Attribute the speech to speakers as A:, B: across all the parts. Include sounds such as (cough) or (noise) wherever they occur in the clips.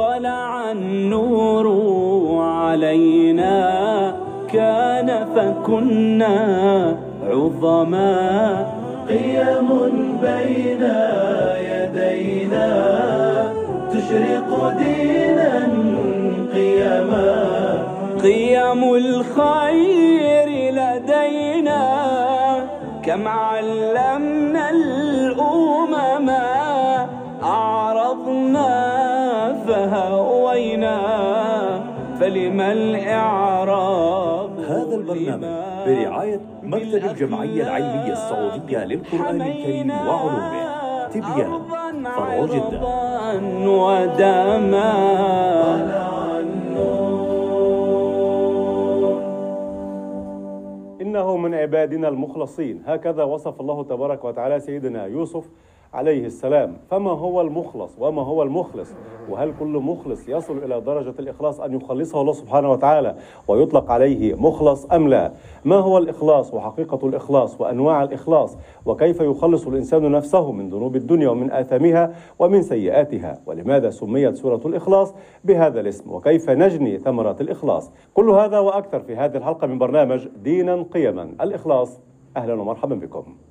A: طلع النور علينا. كان فكنا عظما. قيم بين يدينا. تشرق دينا قيما قيم الخير لدينا. كم علمنا فلما الإعراض
B: هذا البرنامج برعاية مكتب الجمعية العلمية السعودية للقرآن الكريم وعلومه. تبيان فرع جدة.
A: ودما.
C: إنه من عبادنا المخلصين. هكذا وصف الله تبارك وتعالى سيدنا يوسف عليه السلام. فما هو المخلص؟ وما هو المخلص؟ وهل كل مخلص يصل إلى درجة الإخلاص أن يخلصه الله سبحانه وتعالى ويطلق عليه مخلص أم لا؟ ما هو الإخلاص وحقيقة الإخلاص وأنواع الإخلاص؟ وكيف يخلص الإنسان نفسه من ذنوب الدنيا ومن آثامها ومن سيئاتها؟ ولماذا سميت سورة الإخلاص بهذا الاسم؟ وكيف نجني ثمرات الإخلاص؟ كل هذا وأكثر في هذه الحلقة من برنامج دينا قيما. الإخلاص أهلا ومرحبا بكم.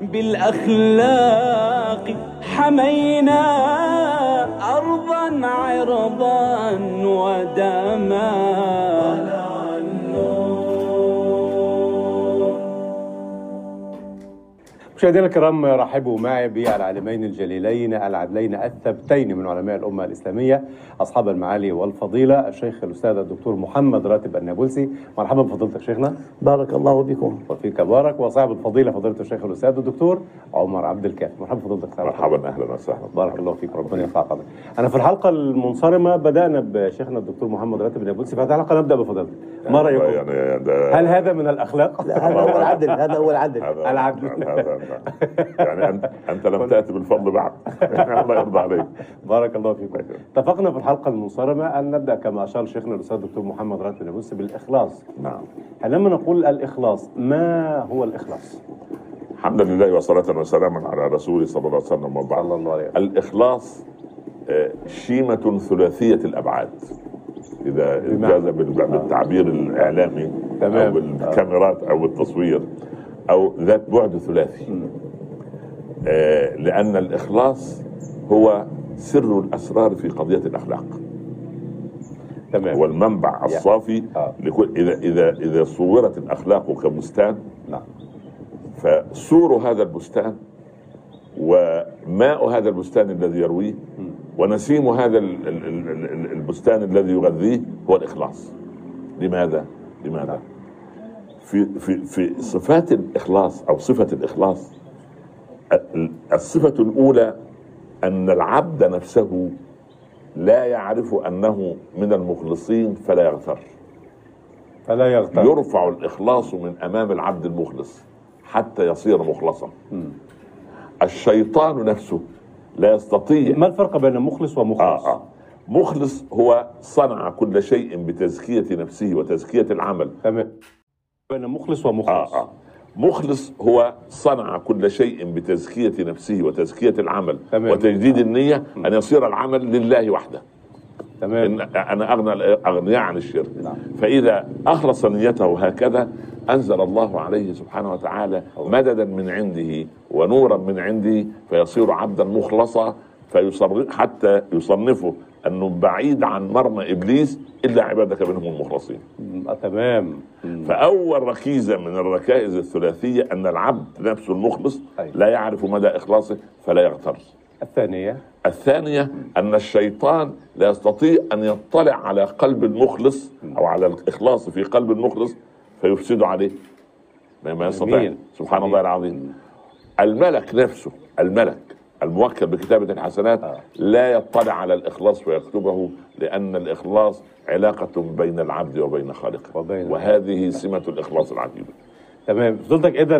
A: بالأخلاق حمينا أرضا عرضا ودما.
C: مشاهدينا الكرام رحبوا معي بالعالمين الجليلين العدلين الثبتين من علماء الأمة الإسلامية أصحاب المعالي والفضيلة الشيخ الأستاذ الدكتور محمد راتب النابلسي. مرحبا بفضيلتك شيخنا.
D: بارك الله بكم
C: وفيك بارك. وصاحب الفضيلة فضيلة الشيخ الأستاذ الدكتور عمر عبد الكافي. مرحبا بفضيلتك
E: مرحبا أهلا وسهلا.
C: بارك الله فيك ربنا يرفع قدرك أنا في الحلقة المنصرمة بدأنا بشيخنا الدكتور محمد راتب النابلسي. فهذه الحلقة نبدأ بفضيلتك. ما رأيكم؟
E: يعني ده
C: هل هذا من الأخلاق؟
D: لا هذا هو العدل هذا هو العدل.
C: العدل.
E: يعني انت أنت لم تأتي بالفضل بعد. (laughs) الله يرضى عليك.
C: بارك الله فيكم اتفقنا في الحلقة المنصرمة أن نبدأ كما أشار شيخنا الأستاذ الدكتور محمد راتب النابلسي بالإخلاص.
E: نعم.
C: لما نقول الإخلاص ما هو الإخلاص؟
E: الحمد لله وصلاة وسلاما على رسوله صلى الله عليه وسلم وبعد.
C: صلى الله عليه وسلم.
E: الإخلاص آه، شيمة ثلاثية الأبعاد. إذا؟ جاز بال- بالتعبير الإعلامي
C: تمام.
E: أو بالكاميرات أو بالتصوير. أو ذات بعد ثلاثي. آه، لأن الإخلاص هو سر الأسرار في قضية الأخلاق.
C: تمام.
E: والمنبع الصافي
C: آه.
E: لكل إذا إذا إذا صورت الأخلاق كبستان
C: نعم.
E: فسور هذا البستان وماء هذا البستان الذي يرويه ونسيم هذا ال- ال- ال- ال- البستان الذي يغذيه هو الإخلاص. لماذا؟ لماذا؟ في في في صفات الإخلاص أو صفة الإخلاص ال- الصفة الأولى أن العبد نفسه لا يعرف أنه من المخلصين فلا يغتر
C: فلا يغتر
E: يرفع الإخلاص من أمام العبد المخلص حتى يصير مخلصا. الشيطان نفسه لا يستطيع.
C: ما الفرق بين مخلص ومخلص؟
E: آه آه. مخلص هو صنع كل شيء بتزكية نفسه وتزكية العمل.
C: تمام. بين مخلص ومخلص
E: آه آه. مخلص هو صنع كل شيء بتزكية نفسه وتزكية العمل
C: تمام.
E: وتجديد النية أن يصير العمل لله وحده
C: تمام
E: إن أنا أغنى الأغنياء عن الشرك
C: نعم.
E: فإذا أخلص نيته هكذا أنزل الله عليه سبحانه وتعالى مددا من عنده ونورا من عنده فيصير عبدا مخلصا فيصر حتى يصنفه أنه بعيد عن مرمى إبليس إلا عبادك منهم المخلصين.
C: آه تمام. مم.
E: فأول ركيزة من الركائز الثلاثية أن العبد نفسه المخلص
C: أيوة.
E: لا يعرف مدى إخلاصه فلا يغتر.
C: الثانية.
E: الثانية أن الشيطان لا يستطيع أن يطلع على قلب المخلص أو على الإخلاص في قلب المخلص فيفسد عليه. ما يستطيع. سبحان. الله العظيم. الملك نفسه الملك الموكل بكتابة الحسنات
C: آه.
E: لا يطلع على الإخلاص ويكتبه لأن الإخلاص علاقة بين العبد وبين خالقه
C: وبين
E: وهذه سمة الإخلاص العجيبة
C: تمام فضلتك إذا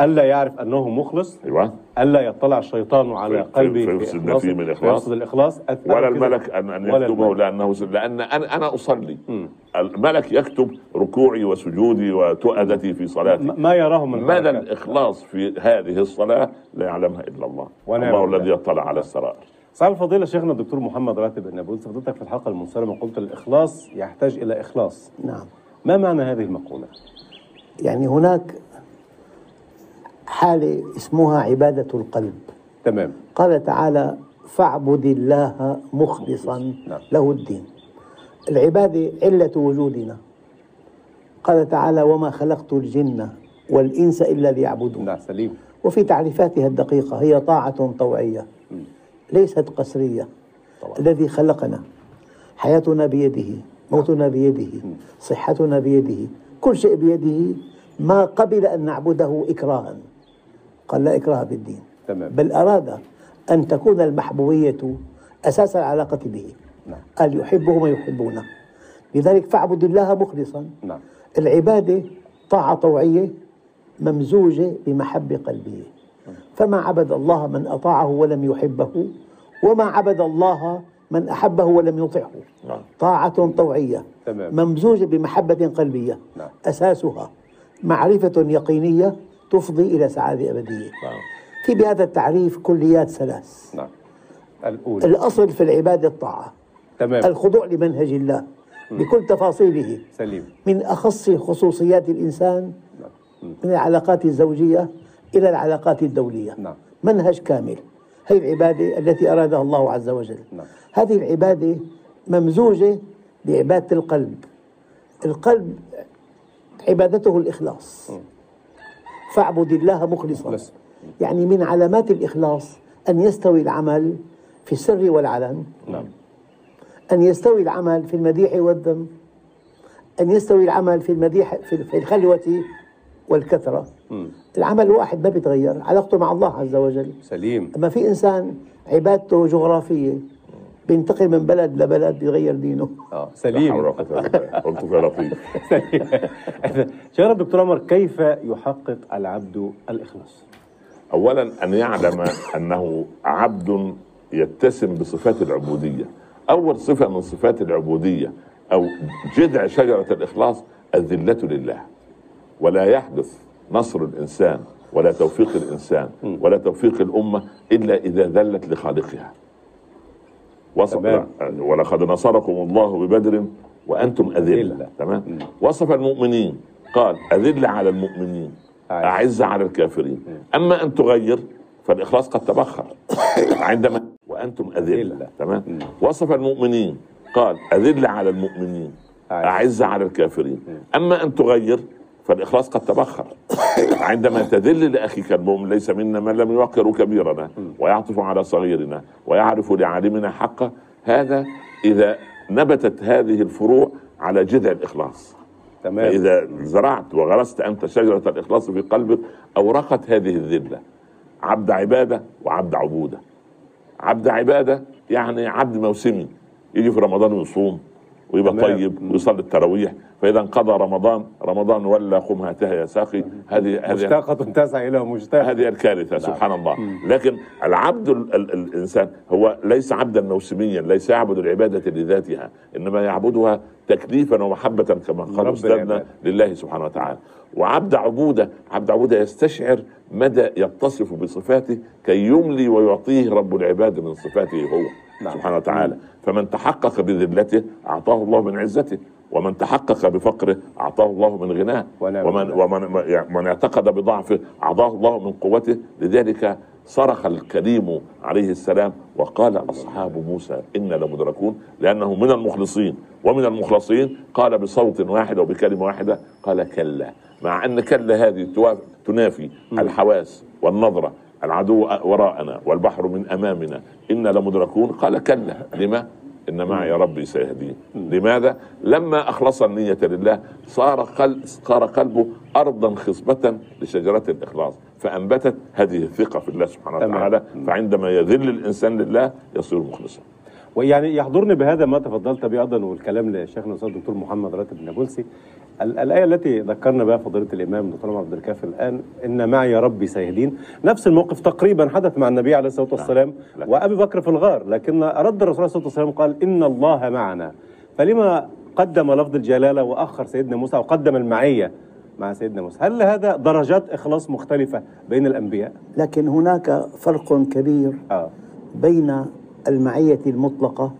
C: ألا يعرف أنه مخلص
E: أيوة
C: ألا يطلع الشيطان على
E: في-
C: قلبي
E: في-
C: في
E: فيفسد
C: إخلاص-
E: فيه من الإخلاص.
C: فيفسد الإخلاص الثالث
E: ولا. الملك ان أن
C: ولا
E: يكتبه. لأنه لأن أنا أنا أصلي
C: مم.
E: الملك يكتب ركوعي وسجودي وتؤدتي في صلاتي
C: م- ما يراه من
E: مدى. الإخلاص في هذه الصلاة لا يعلمها إلا الله الله. الذي يطلع على السرائر
C: صاحب الفضيلة شيخنا الدكتور محمد راتب النابلسي فضلتك في الحلقة المنصرمة قلت الإخلاص يحتاج إلى إخلاص
D: نعم
C: ما معنى هذه المقولة؟
D: يعني هناك حالة اسمها عبادة القلب.
C: تمام.
D: قال تعالى فاعبد الله مخلصا
C: نعم.
D: له الدين. العبادة علة وجودنا. قال تعالى وما خلقت الجن والإنس إلا ليعبدون.
C: نعم سليم.
D: وفي تعريفاتها الدقيقة هي طاعة طوعية ليست قسرية.
C: طبعا.
D: الذي خلقنا حياتنا بيده موتنا بيده صحتنا بيده كل شيء بيده ما قبل أن نعبده إكراها. قال لا إكراه بالدين
C: تمام.
D: بل أراد أن تكون المحبوبية أساس العلاقة به.
C: نعم.
D: قال يحبه ما يحبونه. لذلك فاعبد الله مخلصا.
C: نعم.
D: العبادة طاعة طوعية ممزوجة بمحبة قلبية فما عبد الله من أطاعه ولم يحبه وما عبد الله من أحبه ولم يطعه.
E: نعم.
D: طاعة طوعية.
C: تمام.
D: ممزوجة بمحبة قلبية.
C: نعم.
D: أساسها معرفة يقينية تفضي إلى سعادة أبدية.
E: نعم.
D: في بهذا التعريف كليات ثلاث.
C: نعم. الأولى.
D: الأصل في العبادة الطاعة.
C: تمام.
D: الخضوع لمنهج الله. بكل تفاصيله.
C: سليم.
D: من أخص خصوصيات الإنسان من العلاقات الزوجية إلى العلاقات الدولية.
C: نعم.
D: منهج كامل. هي العبادة التي أرادها الله عز وجل.
C: نعم.
D: هذه العبادة ممزوجة بعبادة القلب. القلب عبادته الإخلاص. فاعبد الله مخلصا.
C: مخلص.
D: يعني من علامات الإخلاص أن يستوي العمل في السر والعلن.
C: نعم.
D: أن يستوي العمل في المديح والذم. أن يستوي العمل في المديح في الخلوة والكثرة. العمل الواحد ما بيتغير علاقته مع الله عز وجل.
C: سليم.
D: أما في إنسان عبادته جغرافية بينتقل من بلد لبلد بيغير دينه.
E: آه
C: سليم.
E: قلت في لطيف. (laughs)
C: شيخنا الدكتور عمر كيف يحقق العبد الإخلاص؟
E: اولا أن يعلم أنه عبد يتسم بصفات العبودية. أول صفة من صفات العبودية أو جذع شجرة الإخلاص الذلة لله. ولا يحدث نصر الإنسان ولا توفيق الإنسان ولا توفيق الأمة إلا إذا ذلت لخالقها. وصف
C: تمام.
E: ولقد نصركم الله ببدر وأنتم
C: أذلة.
E: تمام؟ وصف المؤمنين. قال اذل على المؤمنين.
C: أعز.
E: على الكافرين. أما أن تغير فالإخلاص قد تبخر. (coughs) عندما وأنتم
C: أذلة.
E: تمام؟ وصف المؤمنين. قال اذل على المؤمنين.
C: أعز.
E: على الكافرين. أما أن تغير فالإخلاص قد تبخر. عندما تذل لأخيك المؤمن ليس منا من لم يوقر كبيرنا ويعطف على صغيرنا ويعرف لعالمنا حقه هذا إذا نبتت هذه الفروع على جذع الإخلاص.
C: تمام.
E: فإذا زرعت وغرست أنت شجرة الإخلاص في قلبك أورقت هذه الذلة. عبد عبادة وعبد عبودة. عبد عبادة يعني عبد موسمي. يجي في رمضان ويصوم ويبقى
C: تمام.
E: طيب ويصلي التراويح. فإذا انقضى رمضان رمضان ولا قم هاتها يا ساقي. هذه هذه
C: مشتاقة تسعى إلى مشتاق.
E: هذه الكارثة سبحان الله. لكن العبد ال ال الإنسان هو ليس عبدا موسميا ليس يعبد العبادة لذاتها إنما يعبدها تكليفا ومحبة كما قال
C: أستاذنا.
E: لله سبحانه وتعالى. وعبد عبودة عبد عبودة يستشعر مدى يتصف بصفاته كي يملي ويعطيه رب العباد من صفاته هو.
C: نعم.
E: سبحانه وتعالى. فمن تحقق بذلته أعطاه الله من عزته ومن تحقق بفقره أعطاه الله من غناه. ومن. ومن يعني من اعتقد بضعفه أعطاه الله من قوته. لذلك صرخ الكريم عليه السلام وقال أصحاب موسى إنا لمدركون لأنه من المخلصين. ومن المخلصين قال بصوت واحد وبكلمه واحدة قال كلا. مع أن كلا هذه تنافي الحواس والنظرة. العدو وراءنا والبحر من أمامنا. إنا لمدركون. قال كلا. لما؟ إن معي ربي سيهدين لماذا؟ لما أخلص النية لله صار قلب صار قلبه أرضا خصبة لشجرة الإخلاص فأنبتت هذه الثقة في الله سبحانه. وتعالى. فعندما يذل الإنسان لله يصير مخلصا.
C: ويعني يحضرني بهذا ما تفضلت به أيضا والكلام لشيخنا الاستاذ الدكتور محمد راتب النابلسي. ال- الآية التي ذكرنا بها فضيلة الإمام الدكتور عبد الكافي الآن إن معي ربي سيهدين. نفس الموقف تقريبا حدث مع النبي عليه الصلاة والسلام
E: نعم.
C: وأبي بكر في الغار لكن رد الرسول عليه الصلاة والسلام قال إن الله معنا. فلما قدم لفظ الجلالة وأخر سيدنا موسى وقدم المعية مع سيدنا موسى هل هذا درجات إخلاص مختلفة بين الأنبياء؟
D: لكن هناك فرق كبير
C: آه.
D: بين المعية المطلقة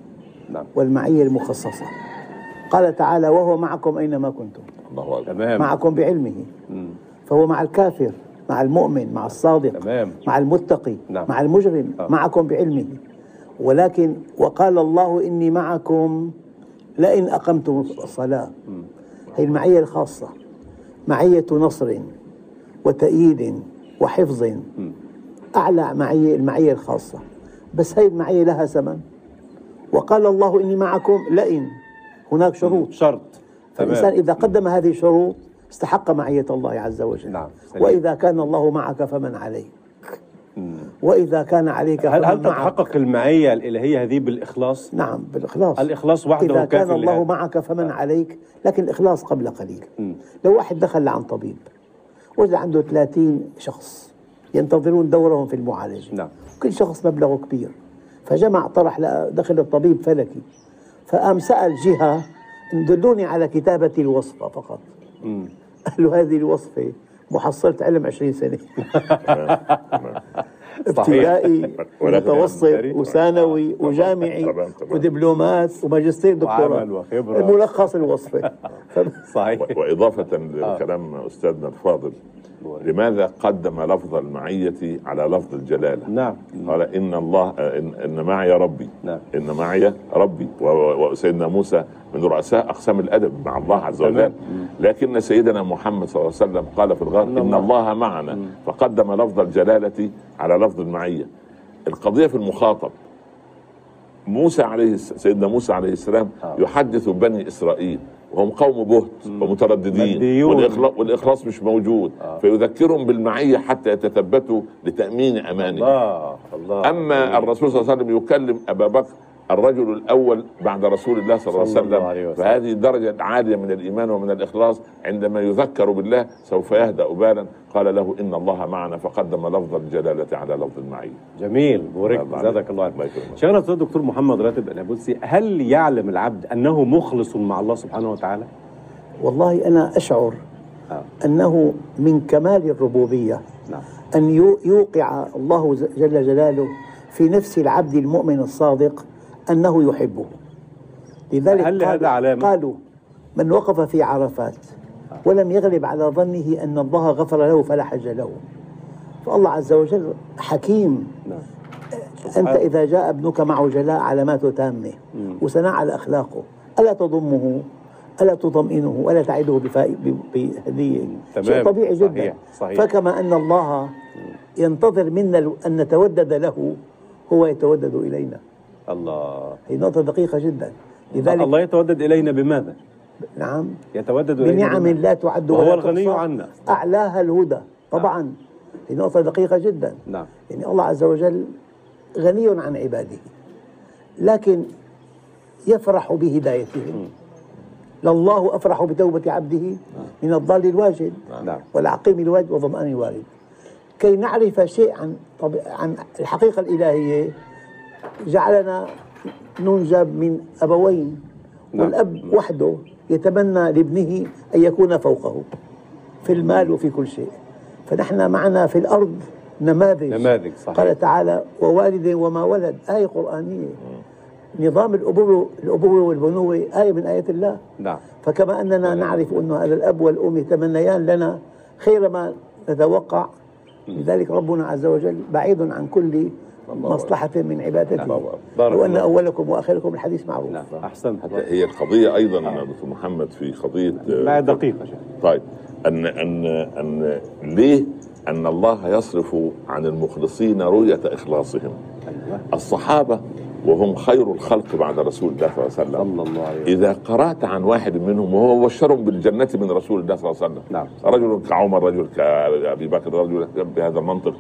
C: نعم.
D: والمعية المخصصة. قال تعالى وهو معكم أينما كنتم.
E: الله
C: تمام.
D: معكم بعلمه. فهو مع الكافر مع المؤمن مع الصادق
C: تمام.
D: مع المتقي
C: نعم.
D: مع المجرم
C: آه.
D: معكم بعلمه. ولكن وقال الله إني معكم لئن أقمتم الصلاة. هي المعية الخاصة. معية نصر وتأييد وحفظ. أعلى معية المعية الخاصة. بس هي المعية لها ثمن وقال الله إني معكم لئن. هناك شروط.
C: شرط.
D: فالإنسان إذا قدم هذه الشروط استحق معية الله عز وجل.
C: نعم، سليم.
D: وإذا كان الله معك فمن عليك. وإذا كان عليك
C: هل هل تتحقق المعية الإلهية هذه بالإخلاص؟
D: نعم بالإخلاص.
C: الإخلاص وحده
D: إذا كان الله
C: لهذا.
D: معك فمن عليك لكن الإخلاص قبل قليل.
C: مم.
D: لو واحد دخل لعن طبيب وجد عنده 30 شخص ينتظرون دورهم في المعالجة.
C: نعم.
D: كل شخص مبلغه كبير. فجمع طرح دخل الطبيب فلكي. فقام سأل جهة دلوني على كتابة الوصفة فقط. قال له هذه الوصفة محصلة علم 20 سنة. (laughs) ابتدائي (laughs)
E: ولكن
D: ومتوسط
C: يعني
D: وثانوي وجامعي
E: طبعاً، طبعاً.
D: ودبلومات وماجستير دكتوراه. الملخص الوصفة. (laughs)
C: صحيح.
E: وإضافة لكلام أستاذنا الفاضل لماذا قدم لفظ المعية على لفظ الجلالة؟
C: نعم.
E: قال إن الله إن, إن معي ربي.
C: نعم.
E: إن معي ربي. وسيدنا موسى من رؤساء أقسام الأدب مع الله عز وجل. لكن سيدنا محمد صلى الله عليه وسلم قال في الغار إن الله. معنا. فقدم لفظ الجلالة على لفظ المعية. القضية في المخاطب. موسى عليه سيدنا موسى عليه السلام يحدث بني إسرائيل. وهم قوم بهت ومترددين. والإخلاص, والإخلاص مش موجود. فيذكرهم بالمعية حتى يتثبتوا لتأمين أمانهم.
C: الله الله.
E: أما الرسول صلى الله عليه وسلم يكلم أبا بكر الرجل الأول بعد رسول الله صلى الله عليه وسلم. فهذه درجة عالية من الإيمان ومن الإخلاص عندما يذكر بالله سوف يهدأ بالا قال له إن الله معنا فقدم لفظ الجلالة على لفظ المعيه
C: جميل. بورك. زادك الله. شيخنا الأستاذ الدكتور محمد راتب النابلسي هل يعلم العبد أنه مخلص مع الله سبحانه وتعالى؟
D: والله أنا أشعر
C: آه.
D: أنه من كمال الربوبية.
C: نعم.
D: أن يو- يوقع الله جل جلاله في نفس العبد المؤمن الصادق أنه يحبه. لذلك
C: هل
D: قال-
C: علامة؟
D: قالوا من وقف في عرفات ولم يغلب على ظنه أن الله غفر له فلا حج له. فالله عز وجل حكيم.
C: نعم.
D: أنت إذا جاء ابنك معه جلاء علاماته تامة وثناء على أخلاقه ألا تضمه؟ ألا تطمئنه؟ ألا تعده بهدية. شيء طبيعي جدا.
C: صحيح. صحيح.
D: فكما أن الله ينتظر منا أن نتودد له هو يتودد إلينا.
C: الله.
D: هي نقطة دقيقة جدا. لذلك
C: الله يتودد إلينا بماذا؟
D: نعم.
C: يتودد إلينا
D: بنعم
C: بماذا؟
D: لا تعد
C: وهو
D: ولا
C: الغني
D: تحصى.
C: عنا.
D: أعلاها الهدى. طبعا. هي نقطة دقيقة جدا.
C: نعم.
D: يعني الله عز وجل غني عن عباده. لكن يفرح بهدايتهم لله أفرح بتوبة عبده من الضال الواجد
C: نعم.
D: والعقيم الواجد وظمآن الوارد. كي نعرف شيء عن. عن الحقيقة الإلهية جعلنا ننجب من أبوين
C: نعم.
D: والأب وحده يتمنى لابنه أن يكون فوقه في المال وفي كل شيء. فنحن معنا في الأرض نماذج.
C: نماذج، صحيح.
D: قال تعالى ووالد وما ولد. آية قرآنية. نظام الأبوة الأبوة والبنوة آية من آيات الله.
C: نعم.
D: فكما أننا نعرف أن هذا الأب والأم يتمنيان لنا خير ما نتوقع. لذلك ربنا عز وجل بعيد عن كل مصلحة من عبادته.
C: بارك
D: وأن
C: الله.
D: أولكم وآخركم الحديث معروف.
C: نعم. أحسنت.
E: حتى هي القضية أيضا يا دكتور محمد في قضية
C: بعد دقيقة شيخ.
E: طيب. أن أن أن ليه؟ أن الله يصرف عن المخلصين رؤية إخلاصهم.
C: أيوه.
E: الصحابة وهم خير الخلق بعد رسول الله صلى الله عليه وسلم. إذا قرأت عن واحد منهم وهو بشرهم بالجنة من رسول الله صلى الله عليه وسلم.
C: نعم.
E: رجل كعمر رجل كأبي بكر رجل بهذا المنطق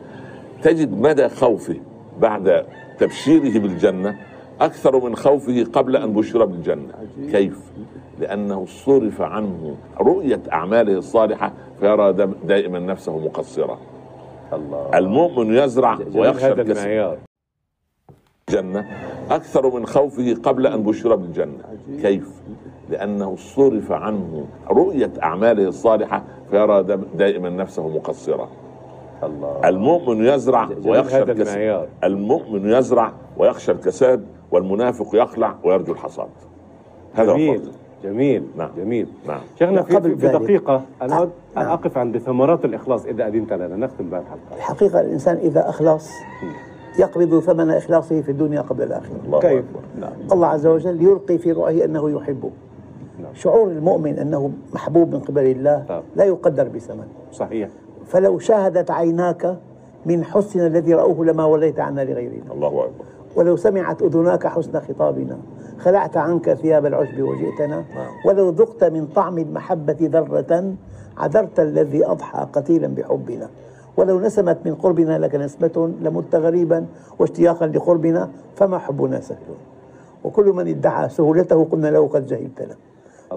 E: تجد مدى خوفه. بعد تبشيره بالجنة أكثر من خوفه قبل أن بشر بالجنة. كيف؟ لأنه صرف عنه رؤية أعماله الصالحة فيرى دائما نفسه مقصرة.
C: الله.
E: المؤمن يزرع ويخشى
C: المعيار.
E: الجنة أكثر من خوفه قبل أن بشر بالجنة. كيف؟ لأنه صرف عنه رؤية أعماله الصالحة فيرى دائما نفسه مقصرة.
C: الله
E: المؤمن يزرع ويخشى الكساد. المؤمن يزرع ويخشى الكساد والمنافق يخلع ويرجو الحصاد هذا
C: جميل جميل
E: نعم.
C: جميل
E: نعم.
C: شيخنا في,
D: قبل
C: في. دقيقة أنا أود أن
D: نعم.
C: أقف عند ثمرات الإخلاص إذا أذنت لنا نختم بها الحلقة
D: الحقيقة الإنسان إذا أخلص يقبض ثمن إخلاصه في الدنيا قبل الآخرة
E: الله
C: كيف؟ نعم
D: الله عز وجل يلقي في رؤيه أنه يحبه
C: نعم.
D: شعور المؤمن أنه محبوب من قبل الله
C: نعم.
D: لا يقدر بثمن
C: صحيح
D: فلو شاهدت عيناك من حسن الذي رأوه لما وليت عنا لغيرنا.
E: الله أكبر.
D: ولو سمعت أذناك حسن خطابنا خلعت عنك ثياب العشب وجئتنا. ولو ذقت من طعم المحبة ذرة عذرت الذي أضحى قتيلا بحبنا. ولو نسمت من قربنا لك نسمة لمت غريبا واشتياقا لقربنا فما حبنا سهل. وكل من ادعى سهولته قلنا له قد جهلتنا.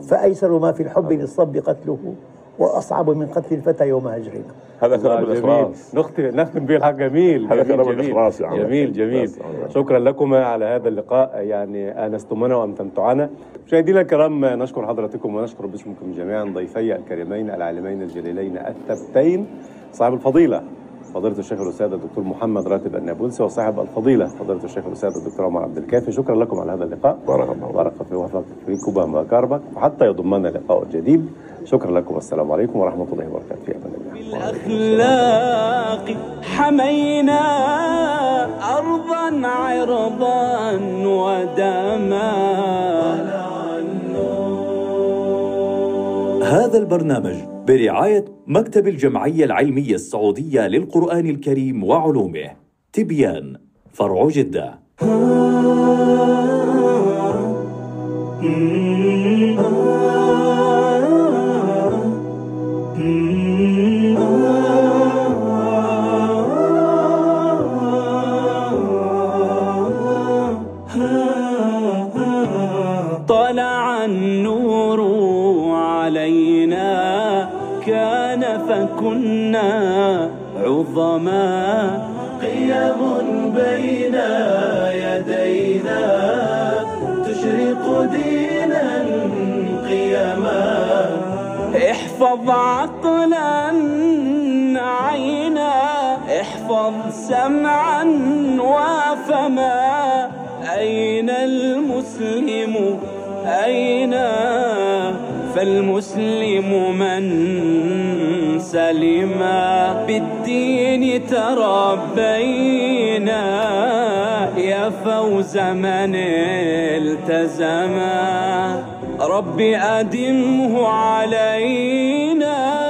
D: فأيسر ما في الحب للصب قتله. وأصعب من قتل الفتى يوم هجرنا.
E: هذا كلام الاخلاص
C: نختم نختم به الحق. جميل
E: هذا
C: جميل،
E: كلام
C: جميل.
E: الإخلاص يا عم.
C: جميل جميل. شكرا لكما على هذا اللقاء. يعني آنستمونا وامتعتونا مشاهدينا الكرام نشكر حضراتكم ونشكر باسمكم جميعا ضيفي الكريمين العالمين الجليلين الثبتين صاحب الفضيلة. فضيلة الشيخ الأستاذ الدكتور محمد راتب النابلسي وصاحب الفضيلة فضيلة الشيخ الأستاذ الدكتور عمر عبد الكافي. شكرا لكم على هذا اللقاء.
E: بارك الله
C: بارك في فيكم وكرمك. وحتى يضمنا لقاء جديد. شكرا لكم. والسلام عليكم ورحمة الله وبركاته. في أمان الله.
A: بالأخلاق حمينا أرضا عرضا ودما
B: هذا البرنامج برعاية مكتب الجمعية العلمية السعودية للقرآن الكريم وعلومه تبيان فرع جدة.
A: عظما قيم بين يدينا تشرق دينا قيما احفظ عقلا عينا احفظ سمعا وفما. أين المسلم؟ أين؟ فالمسلم من سلم. بالدين تربينا يا فوز من التزما رب أدمه علينا